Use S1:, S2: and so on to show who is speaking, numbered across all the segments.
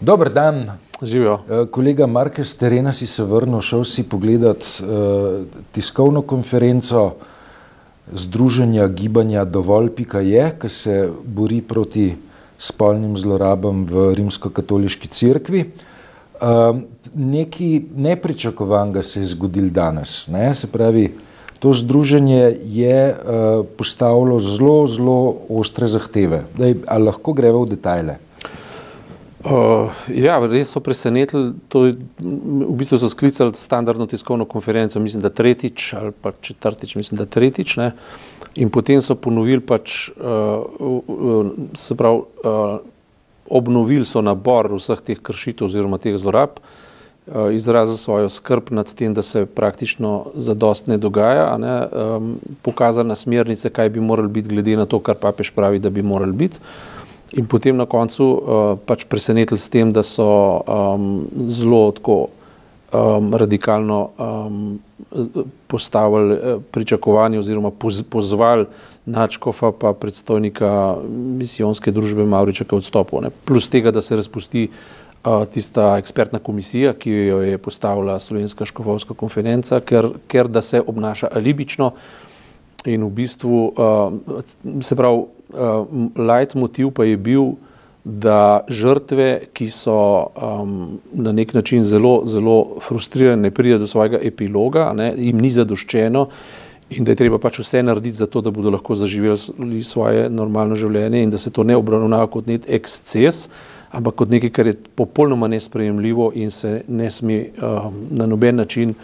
S1: Dober dan.
S2: Živijo.
S1: Kolega Markez Terena si se vrnil, šel si pogledat uh, tiskovno konferenco Združenja gibanja dovolj.je, ki se bori proti spolnim zlorabam v rimsko-katoliški cerkvi. Uh, nekaj nepričakovanega se je zgodil danes. Ne? Se pravi, to združenje je uh, postavilo zelo, zelo ostre zahteve. Daj, ali lahko greva v detajle?
S2: Uh, ja, res so presenetili. To, v bistvu so sklicali standardno tiskovno konferenco, mislim, da tretjič ali pa četrtič, mislim, da tretjič. Ne? In potem so ponovili, pač, uh, uh, se pravi, uh, obnovili so nabor vseh teh kršitev oziroma teh zlorab, uh, izrazili svojo skrb nad tem, da se praktično zadost ne dogaja, ne? Um, pokazali na smernice, kaj bi morali biti, glede na to, kar papež pravi, da bi morali biti. In potem na koncu uh, pač presenetili s tem, da so um, zelo tako um, radikalno um, postavili uh, pričakovanje oziroma poz, pozvali Načkofa pa predstojnika misijonske družbe Mauriča k odstopu. Ne. Plus tega, da se razpusti uh, tista ekspertna komisija, ki jo je postavila Slovenska škofovska konferenca, ker, ker da se obnaša alibično in v bistvu uh, se pravi, uh, light motiv pa je bil, da žrtve, ki so um, na nek način zelo, zelo frustrirane, ne pride do svojega epiloga, ne, jim ni zadoščeno in da je treba pač vse narediti za to, da bodo lahko zaživeli svoje normalno življenje in da se to ne obravnava kot nek eksces, ampak kot nekaj, kar je popolnoma nesprejemljivo in se ne sme um, na noben način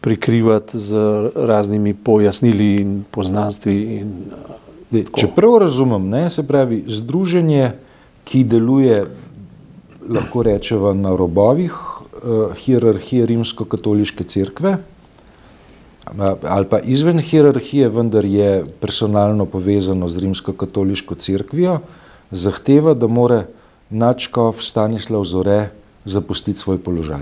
S2: prikrivati z raznimi pojasnili in poznanstvi. In, uh,
S1: Če prav razumem, ne, se pravi, združenje, ki deluje, lahko rečemo, na robovih uh, hierarhije rimsko-katoliške cerkve, ali pa izven hierarhije, vendar je personalno povezano z rimsko-katoliško cerkvijo, zahteva, da more načkov Stanislav Zore zapustiti svoj položaj.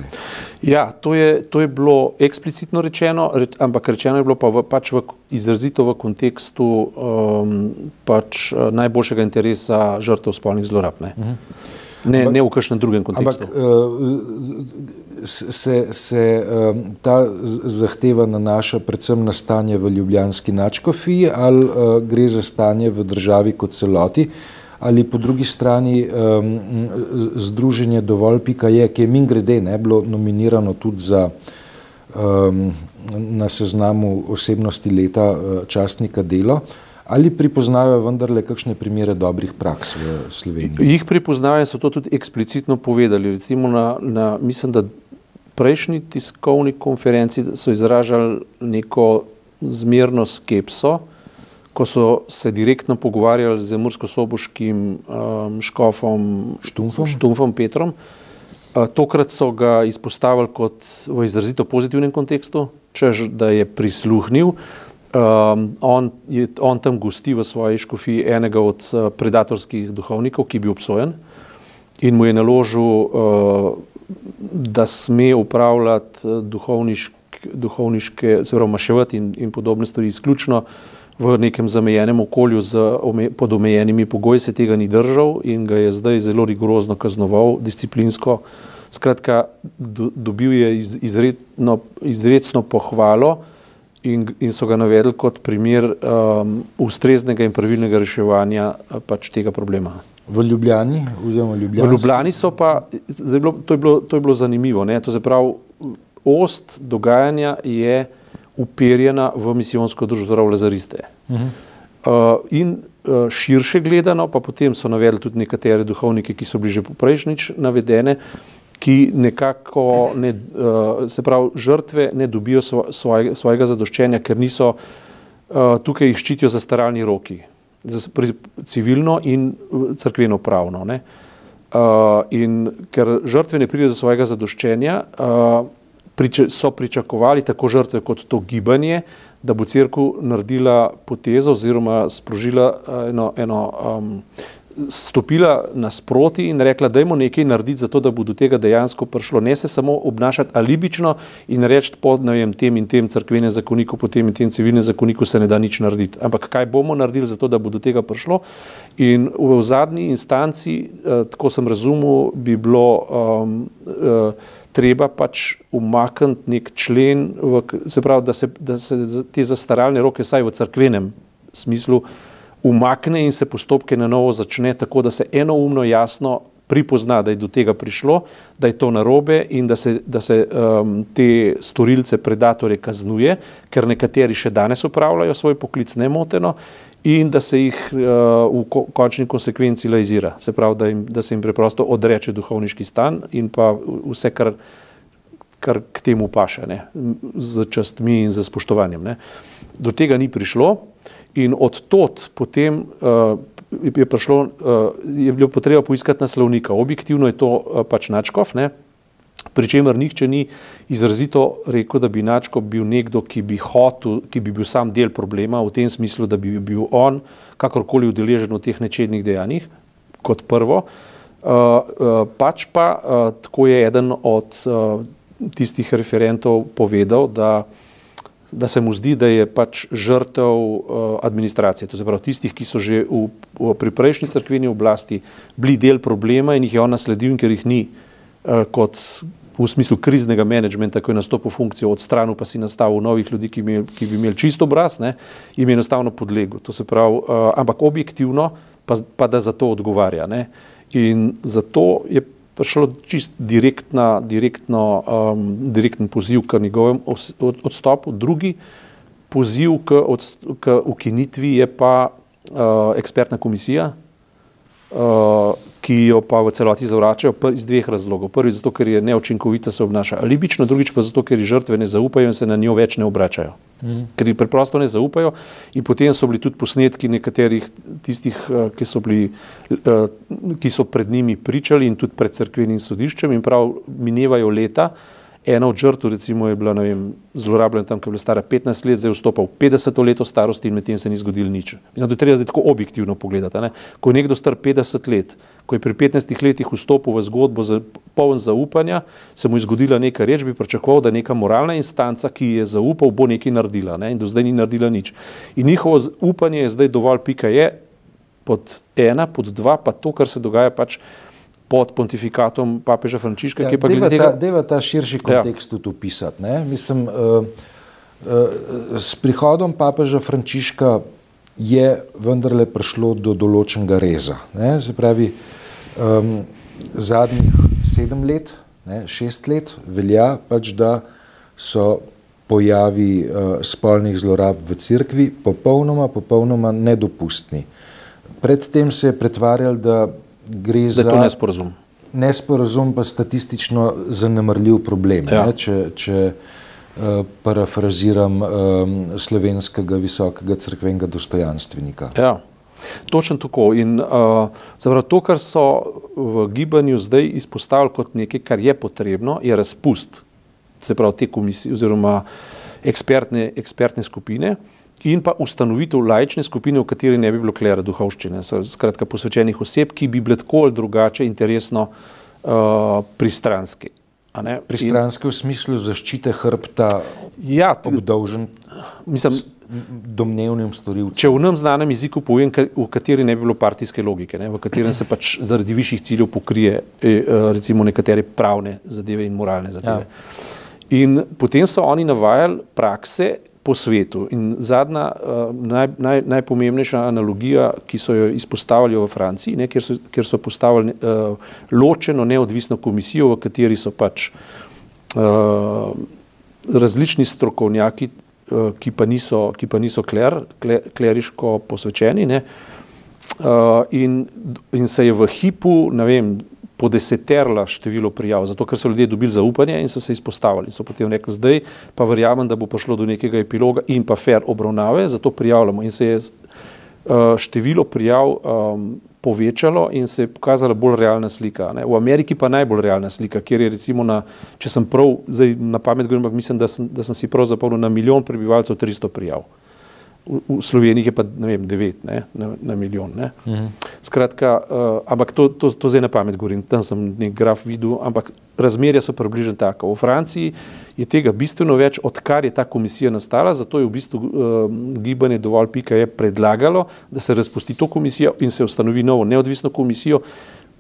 S2: Ja, to je, to je bilo eksplicitno rečeno, reč, ampak rečeno je bilo pa v, pač v, izrazito v kontekstu um, pač, najboljšega interesa žrtev spolnih zlorab. Ne, -huh. ne, ampak, ne v kakšnem drugem kontekstu.
S1: Ampak uh, se, se um, ta zahteva nanaša predvsem na stanje v Ljubljanski načkofiji ali uh, gre za stanje v državi kot celoti? Uh, ali po drugi strani um, Združenje dovolj.je, ki je min grede ne bilo nominirano tudi za um, na seznamu osebnosti leta uh, častnika delo. Ali pripoznajo vendarle kakšne primere dobrih praks v Sloveniji?
S2: Jih pripoznajo in so to tudi eksplicitno povedali. Recimo na, na mislim, da prejšnji tiskovni konferenci so izražali neko zmerno skepso, ko so se direktno pogovarjali z Mursko-Soboškim um, škofom
S1: Štumfom,
S2: Štumfom Petrom. Uh, tokrat so ga izpostavili kot v izrazito pozitivnem kontekstu, čež da je prisluhnil. Um, on, je, on tam gosti v svoji škofiji enega od uh, predatorskih duhovnikov, ki je bil obsojen in mu je naložil, uh, da sme upravljati uh, duhovnišk, duhovniške, se pravi, maševati in, in podobne stvari izključno uh, v nekem zamejenem okolju z pod omejenimi pogoji se tega ni držal in ga je zdaj zelo rigorozno kaznoval, disciplinsko. Skratka, do, dobil je iz, izredno, izredno pohvalo in, in so ga navedli kot primer um, ustreznega in pravilnega reševanja pač tega problema.
S1: V Ljubljani, oziroma Ljubljani.
S2: V Ljubljani so pa, bilo, to, je bilo, to je bilo zanimivo, ne? to se pravi, ost dogajanja je uperjena v misijonsko družbo, torej v Lazariste. Uh -huh. uh, in uh, širše gledano, pa potem so navedli tudi nekatere duhovnike, ki so bili že poprejšnjič navedene, ki nekako, ne, uh, se pravi, žrtve ne dobijo svoj, svojega zadoščenja, ker niso uh, tukaj jih ščitijo zastaralni roki, civilno in crkveno pravno. Ne. Uh, in ker žrtve ne pridejo do svojega zadoščenja, uh, so pričakovali tako žrtve kot to gibanje, da bo crkva naredila potezo oziroma sprožila eno, eno um, stopila nasproti in rekla, da je moramo nekaj narediti, zato da bo do tega dejansko prišlo. Ne se samo obnašati alibično in reči po vem, tem in tem crkvenem zakoniku, po tem in tem civilnem zakoniku se ne da nič narediti. Ampak kaj bomo naredili, zato da bo do tega prišlo. In v, zadnji instanci, eh, tako sem razumel, bi bilo um, uh, treba pač umakniti nek člen, v, se pravi, da se, da se te zastaralne roke, saj v crkvenem smislu, umakne in se postopke na novo začne, tako da se enoumno jasno pripozna, da je do tega prišlo, da je to narobe in da se, da se um, te storilce, predatorje kaznuje, ker nekateri še danes upravljajo svoj poklic nemoteno in da se jih uh, v ko, končni konsekvenci laizira. Se pravi, da, jim, da se jim preprosto odreče duhovniški stan in pa vse, kar, kar k temu paše, ne, z častmi in z spoštovanjem. Ne. Do tega ni prišlo. In od tod potem uh, je, prišlo, uh, je bilo potreba poiskati naslovnika. Objektivno je to uh, pač Načkov, ne? pri čemer nihče ni izrazito rekel, da bi Načkov bil nekdo, ki bi hotel, ki bi bil sam del problema, v tem smislu, da bi bil on kakorkoli udeležen v teh nečednih dejanjih, kot prvo. Uh, uh, pač pa uh, tako je eden od uh, tistih referentov povedal, da da se mu zdi, da je pač žrtev uh, administracije, to se pravi tistih, ki so že v, v, pri prejšnji crkveni oblasti bili del problema in jih je on nasledil, ker jih ni uh, kot v smislu kriznega menedžmenta, ko je nastopil funkcijo od stranu, pa si nastavil novih ljudi, ki, imel, ki bi imeli čisto obraz, ne, jim je enostavno podlegel. To se pravi, uh, ampak objektivno pa, pa da za to odgovarja. Ne. In zato je prišlo čist direktna, direktno, um, direktni poziv k njegovem odstopu, drugi poziv k, od, k ukinitvi je pa uh, ekspertna komisija, uh, ki jo pa v celoti zavračajo iz dveh razlogov. Prvi, zato ker je neočinkovita, se obnaša alibično, drugič pa zato, ker ji žrtve ne zaupajo in se na njo več ne obračajo. Mm. Ker ji preprosto ne zaupajo in potem so bili tudi posnetki nekaterih tistih, eh, ki so, bili, eh, ki so pred njimi pričali in tudi pred crkvenim sodiščem in prav minevajo leta, Ena od žrtev, recimo, je bila vem, zlorabljena tam, ko je bila stara 15 let, zdaj vstopa v 50 leto starosti in medtem se ni zgodilo nič. Mislim, da je treba zdaj tako objektivno pogledati. Ne? Ko je nekdo star 50 let, ko je pri 15 letih vstopil v zgodbo za poln zaupanja, se mu je zgodila neka reč, bi pričakoval, da neka moralna instanca, ki je zaupal, bo nekaj naredila ne? in do zdaj ni naredila nič. In njihovo upanje je zdaj dovolj pika je, pod ena, pod dva, pa to, kar se dogaja pač pod pontifikatom papeža Frančiška, ja, ki je pa glede tega.
S1: Deva ta širši ja. kontekst ja. tudi opisati. Mislim, uh, uh, s prihodom papeža Frančiška je vendarle prišlo do določenega reza. Ne? Se pravi, um, zadnjih sedem let, ne, šest let velja pač, da so pojavi uh, spolnih zlorab v cerkvi popolnoma, popolnoma nedopustni. Predtem se je pretvarjal, da gre
S2: da za nesporazum.
S1: Nesporazum pa statistično zanemrljiv problem. Ja. Ne? Če, če uh, parafraziram um, slovenskega visokega crkvenega dostojanstvenika.
S2: Ja. Točno tako. In uh, zavrlo, to, kar so v gibanju zdaj izpostavili kot nekaj, kar je potrebno, je razpust, se pravi, te komisije oziroma ekspertne, ekspertne skupine, uh, in pa ustanovitev lajčne skupine, v kateri ne bi bilo klera duhovščine, skratka posvečenih oseb, ki bi bile tako ali drugače interesno uh, pristranski.
S1: Pristranski v smislu zaščite hrbta, ja, obdolžen, mislim, domnevnim storilcem.
S2: Če v nam znanem jeziku povem, v kateri ne bi bilo partijske logike, ne, v katerem se pač zaradi višjih ciljev pokrije eh, recimo nekatere pravne zadeve in moralne zadeve. Ja. In potem so oni navajali prakse, po svetu. In zadnja, uh, naj, naj, najpomembnejša analogija, ki so jo izpostavili v Franciji, ne, kjer, so, kjer so postavili uh, ločeno neodvisno komisijo, v kateri so pač uh, različni strokovnjaki, uh, ki pa niso, ki pa niso kler, kler, kleriško posvečeni. Ne, uh, in, in se je v hipu, ne vem, podeseterla število prijav, zato ker so ljudje dobili zaupanje in so se izpostavili. So potem rekli, zdaj pa verjamem, da bo prišlo do nekega epiloga in pa fair obravnave, zato prijavljamo. In se je uh, število prijav um, povečalo in se je pokazala bolj realna slika. Ne. V Ameriki pa najbolj realna slika, kjer je recimo na, če sem prav, zdaj na pamet govorim, ampak mislim, da sem, da sem si prav zapomnil na milijon prebivalcev 300 prijav. V, Sloveniji je pa, ne vem, 9 ne, na, na milijon. Ne. Mhm. Skratka, uh, ampak to, to, to zdaj na pamet govorim, tam sem nek graf videl, ampak razmerja so približno tako. V Franciji je tega bistveno več, odkar je ta komisija nastala, zato je v bistvu uh, gibanje dovolj pika je predlagalo, da se razpusti to komisijo in se ustanovi novo neodvisno komisijo.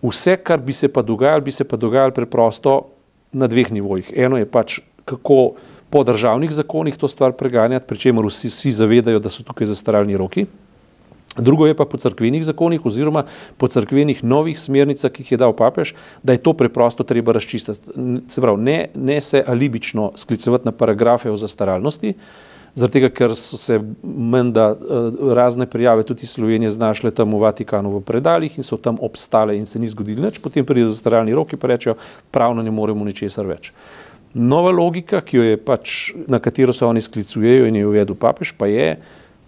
S2: Vse, kar bi se pa dogajalo, bi se pa dogajalo preprosto na dveh nivojih. Eno je pač, kako po državnih zakonih to stvar preganjati, pri čemer vsi, vsi zavedajo, da so tukaj zastaralni roki. Drugo je pa po crkvenih zakonih oziroma po crkvenih novih smernicah, ki jih je dal papež, da je to preprosto treba razčistiti. Se pravi, ne, ne se alibično sklicevati na paragrafe o zastaralnosti, zaradi tega, ker so se menda eh, razne prijave tudi iz Slovenije znašle tam v Vatikanu v predaljih in so tam obstale in se ni zgodilo nič, potem pridejo zastaralni roki in rečejo, pravno ne moremo ničesar več. Nova logika, jo pač, na katero se oni sklicujejo in je uvedel papež, pa je,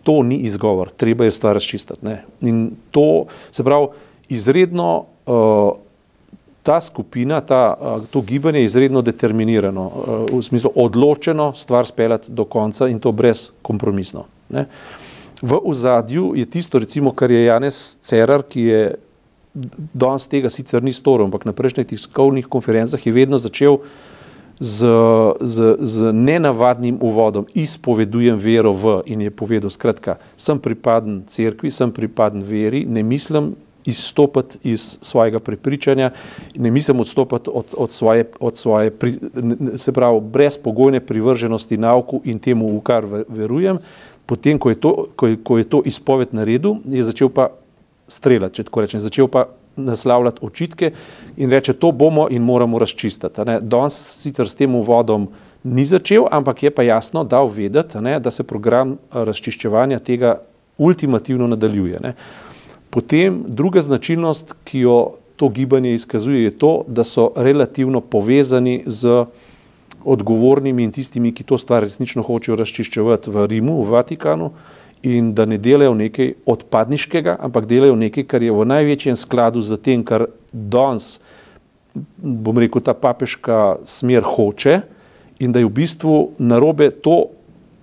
S2: to ni izgovor, treba je stvar razčistiti. Ne? In to se pravi, izredno uh, ta skupina, ta, uh, to gibanje je izredno determinirano, uh, v smislu odločeno stvar speljati do konca in to brez kompromisno. Ne? V ozadju je tisto, recimo, kar je Janez Cerar, ki je danes tega sicer ni storil, ampak na prejšnjih tiskovnih konferencah je vedno začel uh, z, z, z nenavadnim uvodom, izpovedujem vero v in je povedal, skratka, sem pripaden cerkvi, sem pripaden veri, ne mislim izstopati iz svojega prepričanja, ne mislim odstopati od, od svoje, od svoje pri, se pravi, brezpogojne privrženosti nauku in temu, v kar verujem. Potem, ko je to, ko je, ko je to izpoved naredil, je začel pa streljati, če tako rečem, začel pa naslavljati očitke in reče, to bomo in moramo razčistiti. Danes sicer s tem uvodom ni začel, ampak je pa jasno dal vedeti, ne, da se program razčiščevanja tega ultimativno nadaljuje. Ne. Potem druga značilnost, ki jo to gibanje izkazuje, je to, da so relativno povezani z odgovornimi in tistimi, ki to stvar resnično hočejo razčiščevati v Rimu, v Vatikanu, in da ne delajo nekaj odpadniškega, ampak delajo nekaj, kar je v največjem skladu z tem, kar danes, bom rekel, ta papeška smer hoče in da je v bistvu narobe to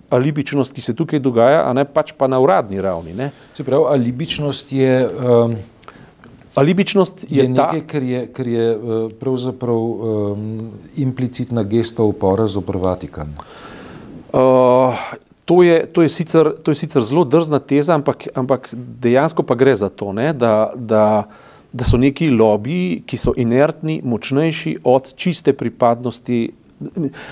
S2: alibičnost, ki se tukaj dogaja, a ne pač pa na uradni ravni. Ne?
S1: Se pravi, alibičnost je. Um...
S2: Alibičnost je, je
S1: nekaj, kar je, kar je uh, pravzaprav um, implicitna gesta upora za Vatikan.
S2: Uh, To je, to, je sicer, to je sicer zelo drzna teza, ampak, ampak dejansko pa gre za to, ne, da, da, da so neki lobiji, ki so inertni, močnejši od čiste pripadnosti.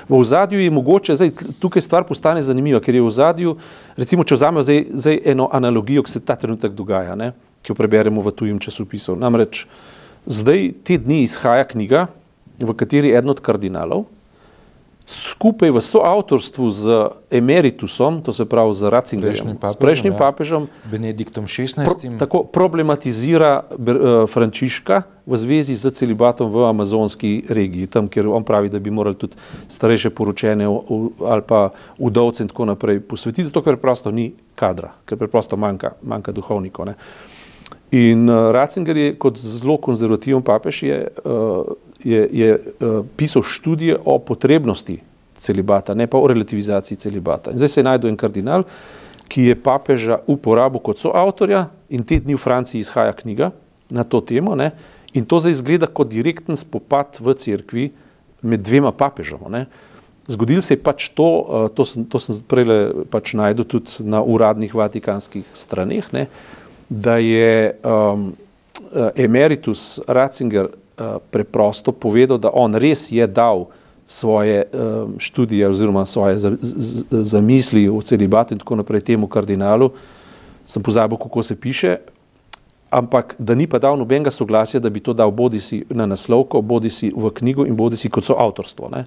S2: V ozadju je mogoče, zdaj, tukaj stvar postane zanimiva, ker je v ozadju, recimo, če vzamemo zdaj, zdaj eno analogijo, ki se ta trenutek dogaja, ne, ki jo preberemo v tujem časopisu. Namreč zdaj te dni izhaja knjiga, v kateri eden od kardinalov, skupaj v soavtorstvu z emeritusom, to se pravi z Ratzingerjem, s prejšnjim papežem,
S1: ja. Benediktom XVI.
S2: Pro, tako problematizira uh, Frančiška v zvezi z celibatom v amazonski regiji, tam, kjer on pravi, da bi morali tudi starejše poročene ali pa udovce in tako naprej posvetiti, zato ker preprosto ni kadra, ker preprosto manjka, manjka duhovnikov. Ne. In uh, Ratzinger je kot zelo konzervativen papež je uh, je, je uh, pisal študije o potrebnosti celibata, ne pa o relativizaciji celibata. In zdaj se je najdel en kardinal, ki je papeža uporabil kot soavtorja in te dni v Franciji izhaja knjiga na to temo ne? in to zdaj izgleda kot direkten spopad v cerkvi med dvema papežama. Ne? Zgodil se je pač to, uh, to sem, to sem prej pač najdel tudi na uradnih vatikanskih straneh, ne? da je um, emeritus Ratzinger Eh, preprosto povedal, da on res je dal svoje um, študije oziroma svoje zamisli o celibatu in tako naprej temu kardinalu, sem pozabil, kako se piše, ampak da ni pa dal nobenega soglasja, da bi to dal bodi si na naslovko, bodi si v knjigo in bodi si kot so avtorstvo. Ne?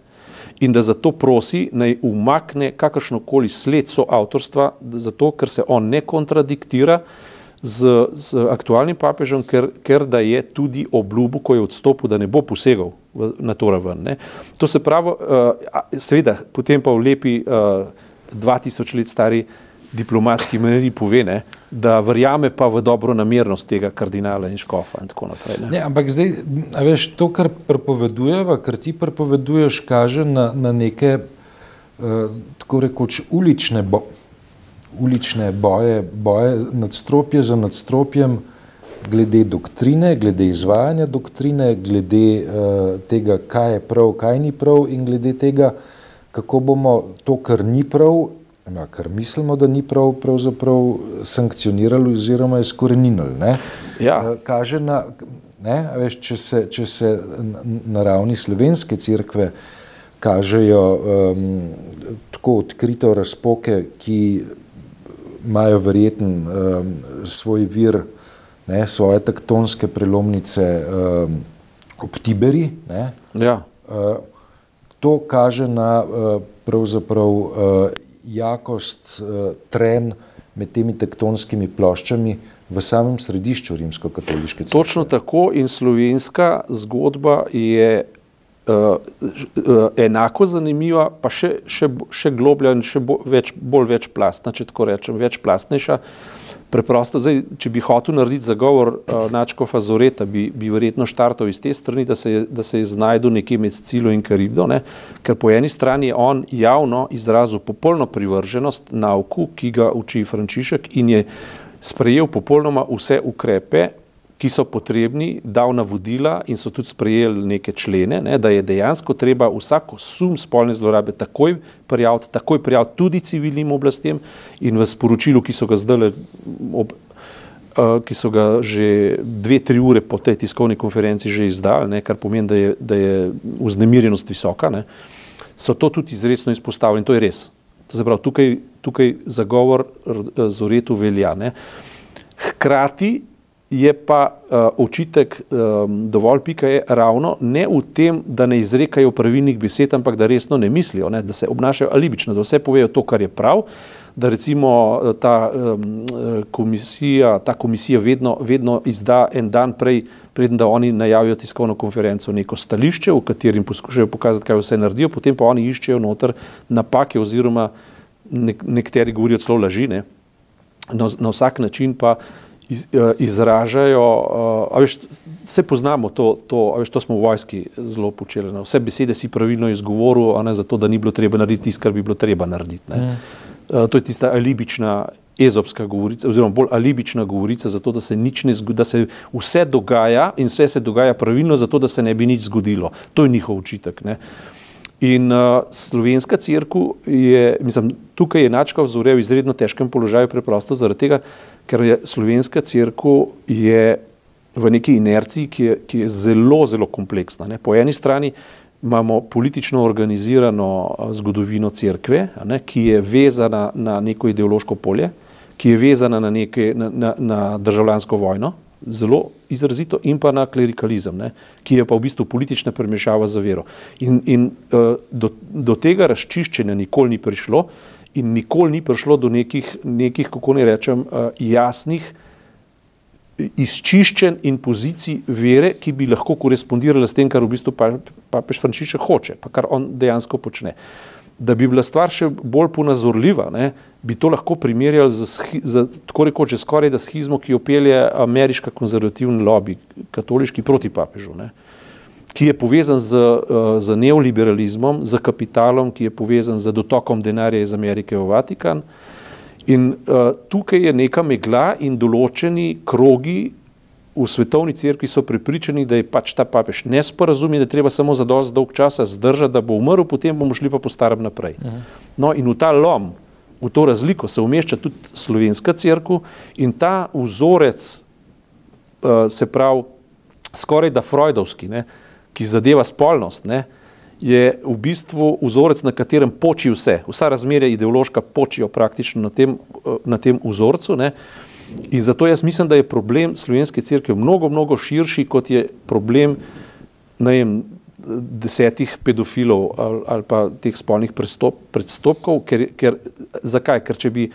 S2: In da zato prosi, naj umakne kakršnokoli sled so avtorstva, zato ker se on ne kontradiktira, z, z aktualnim papežem, ker, ker da je tudi obljubil, ko je odstopil, da ne bo posegal v, na to raven. Ne. To se pravi, uh, seveda, potem pa v lepi uh, eh, 2000 let stari diplomatski maniri pove, ne, da verjame pa v dobro namernost tega kardinala in škofa in tako naprej.
S1: Ne. Ne, ampak zdaj, veš, to, kar prepovedujeva, kar ti prepoveduješ, kaže na, na neke, uh, tako rekoč, ulične bo ulične boje, boje nadstropje za nadstropjem, glede doktrine, glede izvajanja doktrine, glede uh, tega, kaj je prav, kaj ni prav, in glede tega, kako bomo to, kar ni prav, ja, kar mislimo, da ni prav, pravzaprav sankcionirali oziroma izkoreninili.
S2: Ja.
S1: Uh, kaže na, ne, veš, če, se, če se na ravni slovenske crkve kažejo um, tako odkrito razpoke, ki imajo verjeten um, svoj vir, ne, svoje tektonske prelomnice um, ob Tiberi. Ne,
S2: ja.
S1: uh, to kaže na uh, pravzaprav uh, jakost, uh, tren med temi tektonskimi ploščami v samem središču rimsko-katoliške
S2: crkve. Točno tako in slovenska zgodba je enako zanimiva, pa še, še, še globlja in še bo, več, bolj večplastna, če tako rečem, večplastnejša. Preprosto, zdaj, če bi hotel narediti zagovor uh, Načkofa Zoreta, bi, bi verjetno štartal iz te strani, da se da se je znajdel nekje med Cilo in Karibdo, ne? ker po eni strani je on javno izrazil popolno privrženost nauku, ki ga uči Frančišek in je sprejel popolnoma vse ukrepe, ki so potrebni, dal navodila in so tudi sprejeli neke člene, ne, da je dejansko treba vsako sum spolne zlorabe takoj prijaviti, takoj prijaviti tudi civilnim oblastem in v sporočilu, ki so ga zdaj, ob, uh, ki so ga že dve, tri ure po tej tiskovni konferenci že izdali, ne, kar pomeni, da je, da je vznemirjenost visoka, ne, so to tudi izredno izpostavili in to je res. To se pravi, tukaj, tukaj zagovor Zoretu velja. Ne. Hkrati je pa uh, očitek um, dovolj pika je ravno ne v tem, da ne izrekajo pravilnih besed, ampak da resno ne mislijo, ne, da se obnašajo alibično, da vse povejo to, kar je prav, da recimo ta um, komisija, ta komisija vedno, vedno izda en dan prej, preden da oni najavijo tiskovno konferenco neko stališče, v katerem poskušajo pokazati, kaj vse naredijo, potem pa oni iščejo noter napake oziroma nek, nekateri govorijo celo laži, ne. na, na vsak način pa iz, uh, izražajo, uh, veš, vse poznamo, to, to, veš, to smo v vojski zelo počeli. Ne? Vse besede si pravilno izgovoril, a ne zato, da ni bilo treba narediti tisto, kar bi bilo treba narediti. Mm. Uh, to je tista alibična ezopska govorica, oziroma bolj alibična govorica, zato da se, ne, da se vse dogaja in vse se dogaja pravilno, zato da se ne bi nič zgodilo. To je njihov učitek. Ne? In uh, slovenska crkva je, mislim, tukaj je Načka vzorel v izredno težkem položaju, preprosto zaradi tega, ker je slovenska crkva v neki inerciji, ki je, ki je zelo, zelo kompleksna. Ne. Po eni strani imamo politično organizirano zgodovino crkve, ne, ki je vezana na neko ideološko polje, ki je vezana na, neke, na, na, na državljansko vojno, zelo izrazito, in pa na klerikalizem, ne, ki je pa v bistvu politična premešava za vero. In, in uh, do, do tega razčiščenja nikoli ni prišlo, in nikoli ni prišlo do nekih, nekih kako ne rečem, uh, jasnih izčiščen in pozicij vere, ki bi lahko korespondirala s tem, kar v bistvu papež Frančišek hoče, pa kar on dejansko počne. Da bi bila stvar še bolj ponazorljiva, ne, bi to lahko primerjali z, z tako rekoč, skoraj da schizmo, ki jo pelje ameriška konzervativna lobby, katoliški proti papežu. Ne. Uh, ki je povezan z, eh, z neoliberalizmom, z kapitalom, ki je povezan z dotokom denarja iz Amerike v Vatikan. In uh, tukaj je neka megla in določeni krogi v svetovni cerkvi so prepričani, da je pač ta papež nesporazum in da je treba samo za dosti dolg časa zdržati, da bo umrl, potem bomo šli pa po starem naprej. Mhm. No in v ta lom, v to razliko se umešča tudi slovenska cerkev in ta vzorec, uh, se pravi, skoraj da freudovski, ne, uh, ki zadeva spolnost, ne, je v bistvu vzorec, na katerem poči vse. Vsa razmerja ideološka počijo praktično na tem, na tem vzorcu. Ne. In zato jaz mislim, da je problem slovenske crkve mnogo, mnogo širši, kot je problem vem, desetih pedofilov ali, ali pa teh spolnih predstop, predstopkov. Ker, ker, zakaj? Ker če bi,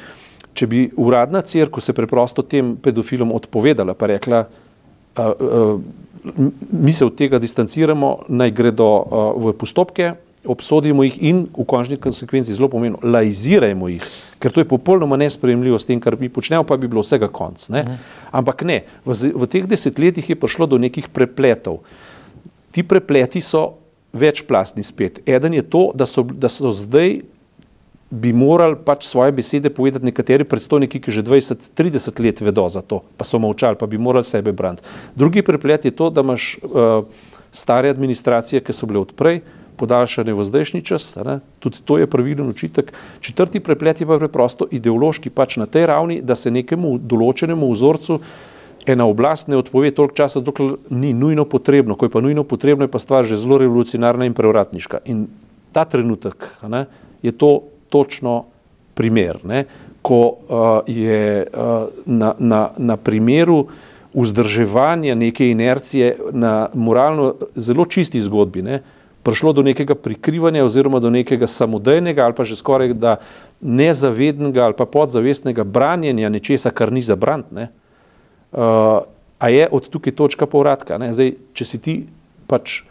S2: če bi uradna crkva se preprosto tem pedofilom odpovedala, pa rekla, a, a, mi se od tega distanciramo, naj gredo uh, v postopke, obsodimo jih in v končni konsekvenci zelo pomembno, laizirajmo jih, ker to je popolnoma nespremljivo s tem, kar mi počnemo, pa bi bilo vsega konc. Ne? Mhm. Ampak ne, v, v teh desetletjih je prišlo do nekih prepletov. Ti prepleti so večplastni spet. Eden je to, da so, da so zdaj bi morali pač svoje besede povedati nekateri predstojniki, ki že 20-30 let vedo za to, pa so molčali, pa bi morali sebe braniti. Drugi preplet je to, da imaš uh, stare administracije, ki so bile odprej, podaljšane v zdajšnji čas, ne? tudi to je pravilen učitek. Četrti preplet je pa preprosto ideološki, pač na tej ravni, da se nekemu določenemu vzorcu ena oblast ne odpove toliko časa, dokler ni nujno potrebno, ko je pa nujno potrebno, je pa stvar že zelo revolucionarna in prevratniška. In ta trenutek ne, je to točno primer, ne, ko uh, je uh, na, na, na primeru vzdrževanja neke inercije na moralno zelo čisti zgodbi, ne, prišlo do nekega prikrivanja oziroma do nekega samodejnega ali pa že skoraj da nezavednega ali pa podzavestnega branjenja nečesa, kar ni zabrant. Ne. Uh, a je od tukaj točka povratka? Zdaj, če si ti pač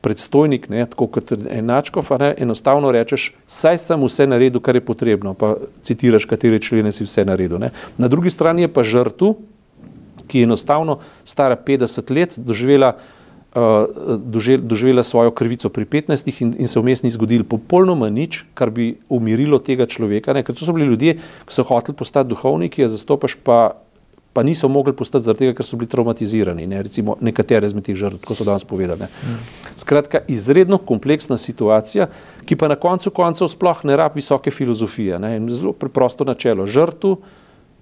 S2: predstojnik, ne, tako kot enačkov, ne, enostavno rečeš, saj sem vse naredil, kar je potrebno, pa citiraš, katere člene si vse naredil. Ne. Na drugi strani je pa žrtu, ki je enostavno stara 50 let, doživela, uh, doživela svojo krivico pri 15 in, in se vmes ni zgodil popolnoma nič, kar bi umirilo tega človeka. Ne. Ker to so bili ljudje, ki so hoteli postati duhovniki, a zastopaš pa pa niso mogli postati zaradi tega, ker so bili traumatizirani, ne, recimo nekatere izmed teh žrtev, kot so danes povedali. Skratka, izredno kompleksna situacija, ki pa na koncu koncev sploh ne rab visoke filozofije. Ne, zelo preprosto načelo. Žrtu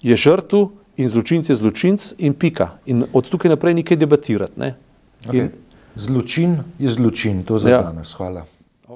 S2: je žrtu in zločinc je zločinc in pika. In od tukaj naprej nekaj debatirati. Ne.
S1: Okay. In, zločin je zločin, to za ja. danes. Hvala.